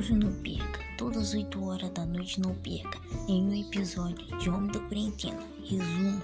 Hoje não perca, todas as 8 horas da noite não perca, em um episódio de Homem da Quarentena. Resumo